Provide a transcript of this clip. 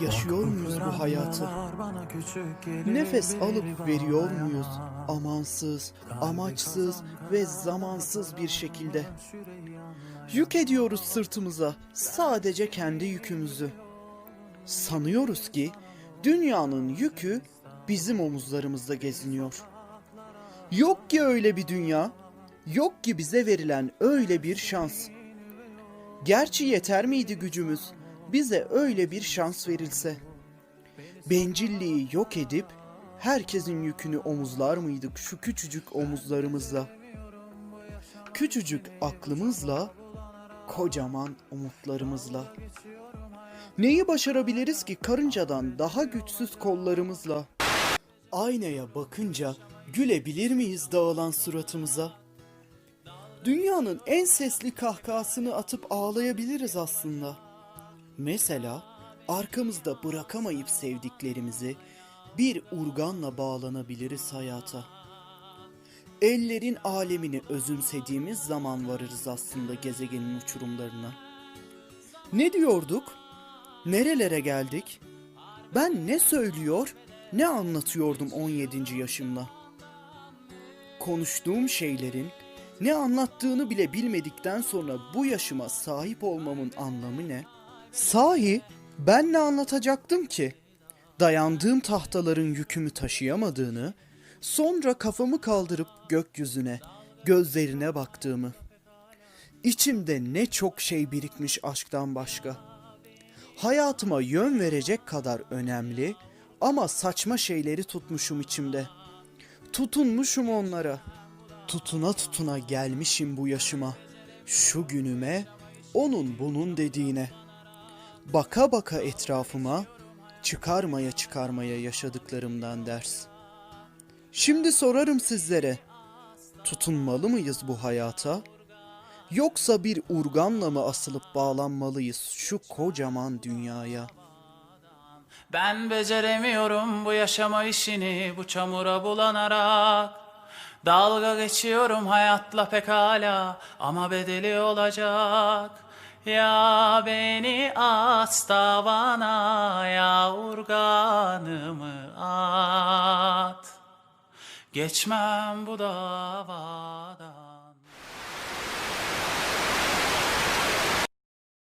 Yaşıyor muyuz bu hayatı? Nefes alıp veriyor muyuz? Amansız, amaçsız ve zamansız bir şekilde. Yük ediyoruz sırtımıza sadece kendi yükümüzü. Sanıyoruz ki dünyanın yükü bizim omuzlarımızda geziniyor. Yok ki öyle bir dünya, yok ki bize verilen öyle bir şans. Gerçi yeter miydi gücümüz bize öyle bir şans verilse? Bencilliği yok edip herkesin yükünü omuzlar mıydık şu küçücük omuzlarımızla? Küçücük aklımızla, kocaman umutlarımızla. Neyi başarabiliriz ki karıncadan daha güçsüz kollarımızla? Aynaya bakınca gülebilir miyiz dağılan suratımıza? Dünyanın en sesli kahkahasını atıp ağlayabiliriz aslında. Mesela arkamızda bırakamayıp sevdiklerimizi bir urganla bağlanabiliriz hayata. Ellerin alemini özümsediğimiz zaman varırız aslında gezegenin uçurumlarına. Ne diyorduk? Nerelere geldik? Ben ne söylüyor, ne anlatıyordum 17. yaşımda? Konuştuğum şeylerin ne anlattığını bile bilmedikten sonra bu yaşıma sahip olmamın anlamı ne? Sahi ben ne anlatacaktım ki? Dayandığım tahtaların yükümü taşıyamadığını, sonra kafamı kaldırıp gökyüzüne, gözlerine baktığımı. İçimde ne çok şey birikmiş aşktan başka. Hayatıma yön verecek kadar önemli ama saçma şeyleri tutmuşum içimde. Tutunmuşum onlara. Tutuna tutuna gelmişim bu yaşıma. Şu günüme, onun bunun dediğine. Baka baka etrafıma, çıkarmaya çıkarmaya yaşadıklarımdan ders. Şimdi sorarım sizlere. Tutunmalı mıyız bu hayata? Yoksa bir urganla mı asılıp bağlanmalıyız şu kocaman dünyaya? Ben beceremiyorum bu yaşama işini bu çamura bulanarak Dalga geçiyorum hayatla pekala ama bedeli olacak Ya beni as tavana ya urganımı at. Geçmem bu davada